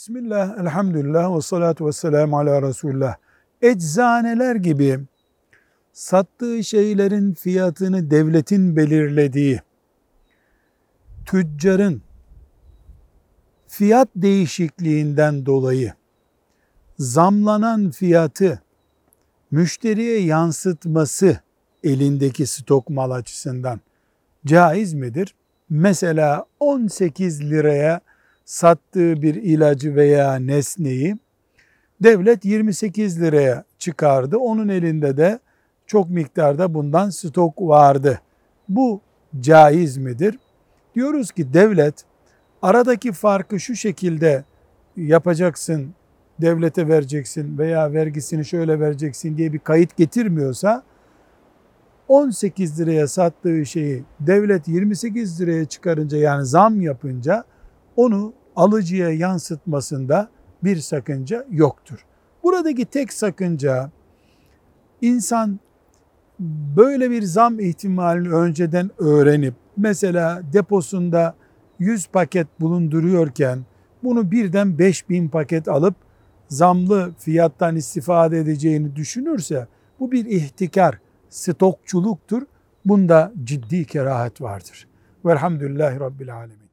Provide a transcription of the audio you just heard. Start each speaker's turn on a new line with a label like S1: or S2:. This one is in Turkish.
S1: Bismillah, elhamdülillah ve salatu ve selamu ala Resulullah. Eczaneler gibi sattığı şeylerin fiyatını devletin belirlediği, tüccarın fiyat değişikliğinden dolayı zamlanan fiyatı müşteriye yansıtması elindeki stok mal açısından caiz midir? Mesela 18 liraya sattığı bir ilacı veya nesneyi devlet 28 liraya çıkardı. Onun elinde de çok miktarda bundan stok vardı. Bu caiz midir? Diyoruz ki devlet aradaki farkı şu şekilde yapacaksın, devlete vereceksin veya vergisini şöyle vereceksin diye bir kayıt getirmiyorsa 18 liraya sattığı şeyi devlet 28 liraya çıkarınca yani zam yapınca onu alıcıya yansıtmasında bir sakınca yoktur. Buradaki tek sakınca insan böyle bir zam ihtimalini önceden öğrenip mesela deposunda 100 paket bulunduruyorken bunu birden 5000 paket alıp zamlı fiyattan istifade edeceğini düşünürse bu bir ihtikar, stokçuluktur. Bunda ciddi kerahat vardır. Velhamdülillahi Rabbil Alemin.